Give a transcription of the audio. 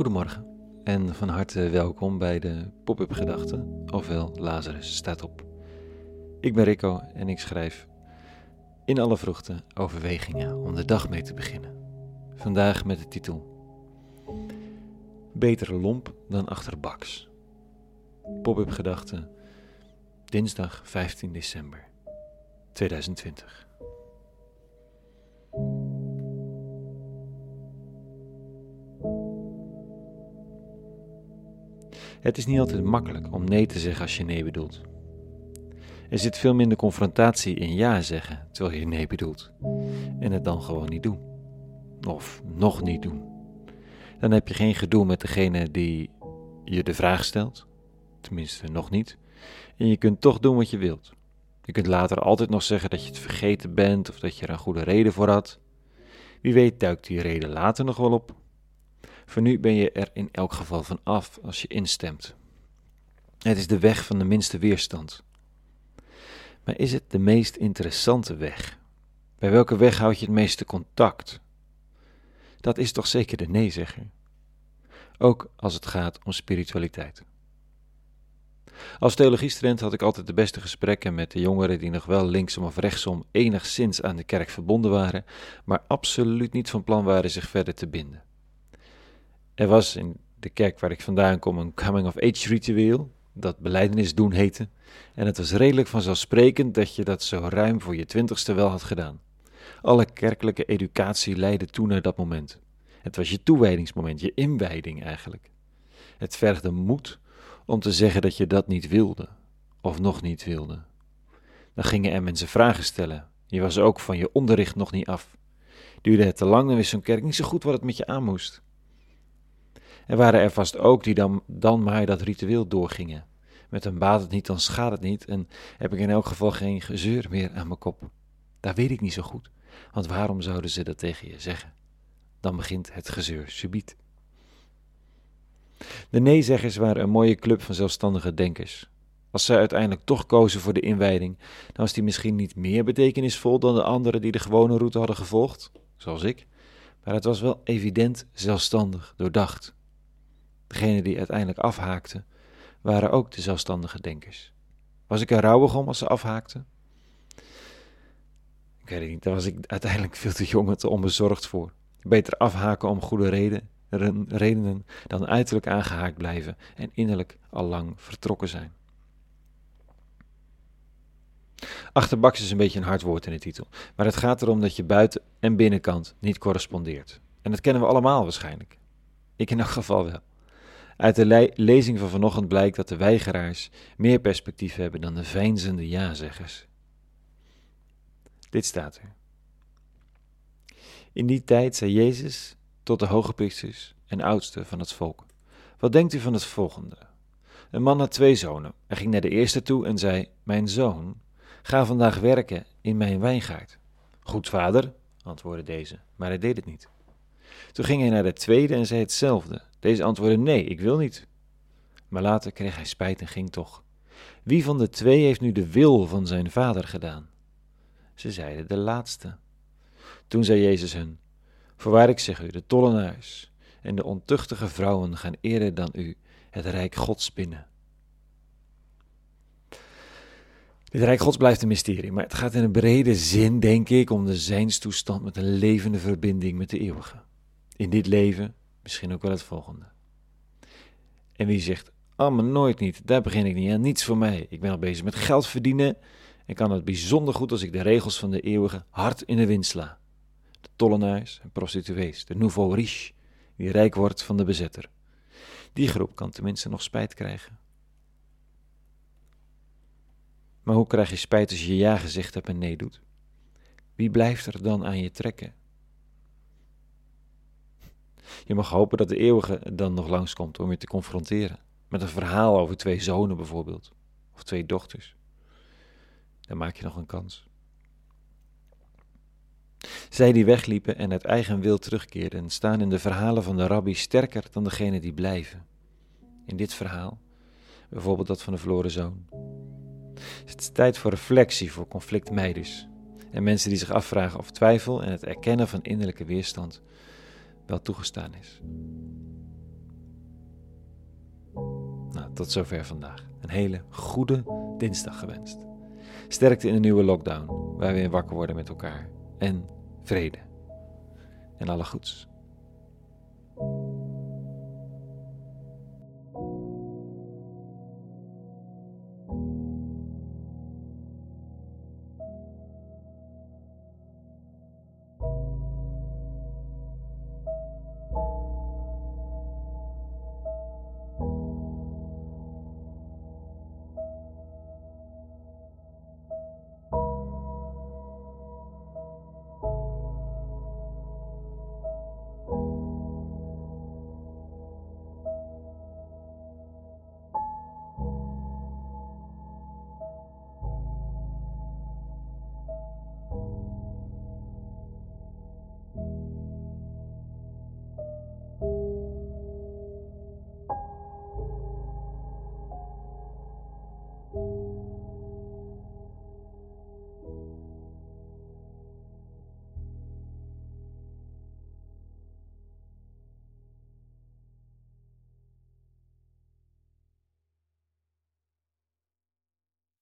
Goedemorgen en van harte welkom bij de Pop-up Gedachten, ofwel Lazarus staat op. Ik ben Rico en ik schrijf in alle vroegte overwegingen om de dag mee te beginnen. Vandaag met de titel Beter lomp dan achterbaks. Pop-up Gedachten, dinsdag 15 december 2020. Het is niet altijd makkelijk om nee te zeggen als je nee bedoelt. Er zit veel minder confrontatie in ja zeggen terwijl je nee bedoelt. En het dan gewoon niet doen. Of nog niet doen. Dan heb je geen gedoe met degene die je de vraag stelt. Tenminste, nog niet. En je kunt toch doen wat je wilt. Je kunt later altijd nog zeggen dat je het vergeten bent of dat je er een goede reden voor had. Wie weet duikt die reden later nog wel op. Voor nu ben je er in elk geval van af als je instemt. Het is de weg van de minste weerstand. Maar is het de meest interessante weg? Bij welke weg houd je het meeste contact? Dat is toch zeker de nee-zegger. Ook als het gaat om spiritualiteit. Als theologiestudent had ik altijd de beste gesprekken met de jongeren die nog wel linksom of rechtsom enigszins aan de kerk verbonden waren, maar absoluut niet van plan waren zich verder te binden. Er was in de kerk waar ik vandaan kom een coming-of-age ritueel, dat beleidenis doen heette, en het was redelijk vanzelfsprekend dat je dat zo ruim voor je twintigste wel had gedaan. Alle kerkelijke educatie leidde toe naar dat moment. Het was je toewijdingsmoment, je inwijding eigenlijk. Het vergde moed om te zeggen dat je dat niet wilde, of nog niet wilde. Dan gingen er mensen vragen stellen. Je was ook van je onderricht nog niet af. Duurde het te lang, dan wist zo'n kerk niet zo goed wat het met je aan moest. Er waren er vast ook die dan, dan maar dat ritueel doorgingen. Met een baat het niet, dan schaadt het niet en heb ik in elk geval geen gezeur meer aan mijn kop. Daar weet ik niet zo goed, want waarom zouden ze dat tegen je zeggen? Dan begint het gezeur subiet. De nee-zeggers waren een mooie club van zelfstandige denkers. Als zij uiteindelijk toch kozen voor de inwijding, dan was die misschien niet meer betekenisvol dan de anderen die de gewone route hadden gevolgd, zoals ik, maar het was wel evident zelfstandig doordacht. Degenen die uiteindelijk afhaakten, waren ook de zelfstandige denkers. Was ik er rouwig om als ze afhaakten? Ik weet het niet, daar was ik uiteindelijk veel te jong en te onbezorgd voor. Beter afhaken om goede reden, redenen dan uiterlijk aangehaakt blijven en innerlijk al lang vertrokken zijn. Achterbaks is een beetje een hard woord in de titel, maar het gaat erom dat je buiten- en binnenkant niet correspondeert. En dat kennen we allemaal waarschijnlijk. Ik in elk geval wel. Uit de lezing van vanochtend blijkt dat de weigeraars meer perspectief hebben dan de veinzende ja-zeggers. Dit staat er. In die tijd zei Jezus tot de hoge priesters en oudsten van het volk: Wat denkt u van het volgende? Een man had twee zonen. Hij ging naar de eerste toe en zei: Mijn zoon, ga vandaag werken in mijn wijngaard. Goed, vader, antwoordde deze, maar hij deed het niet. Toen ging hij naar de tweede en zei hetzelfde. Deze antwoordde: Nee, ik wil niet. Maar later kreeg hij spijt en ging toch. Wie van de twee heeft nu de wil van zijn vader gedaan? Ze zeiden de laatste. Toen zei Jezus hun: Voorwaar ik zeg u, de tollenaars en de ontuchtige vrouwen gaan eerder dan u het rijk Gods binnen. Dit rijk Gods blijft een mysterie, maar het gaat in een brede zin, denk ik, om de zijnstoestand met een levende verbinding met de eeuwige. In dit leven misschien ook wel het volgende. En wie zegt, maar nooit niet, daar begin ik niet aan, niets voor mij. Ik ben al bezig met geld verdienen en kan het bijzonder goed als ik de regels van de eeuwige hard in de wind sla. De tollenaars en prostituees, de nouveau riche, die rijk wordt van de bezetter. Die groep kan tenminste nog spijt krijgen. Maar hoe krijg je spijt als je ja gezegd hebt en nee doet? Wie blijft er dan aan je trekken? Je mag hopen dat de eeuwige dan nog langskomt om je te confronteren. Met een verhaal over twee zonen bijvoorbeeld. Of twee dochters. Dan maak je nog een kans. Zij die wegliepen en uit eigen wil terugkeerden, staan in de verhalen van de rabbi sterker dan degenen die blijven. In dit verhaal, bijvoorbeeld dat van de verloren zoon. Het is tijd voor reflectie voor conflictmeiders en mensen die zich afvragen of twijfel en het erkennen van innerlijke weerstand wel toegestaan is. Nou, tot zover vandaag. Een hele goede dinsdag gewenst. Sterkte in de nieuwe lockdown, waar we in wakker worden met elkaar. En vrede. En alle goeds.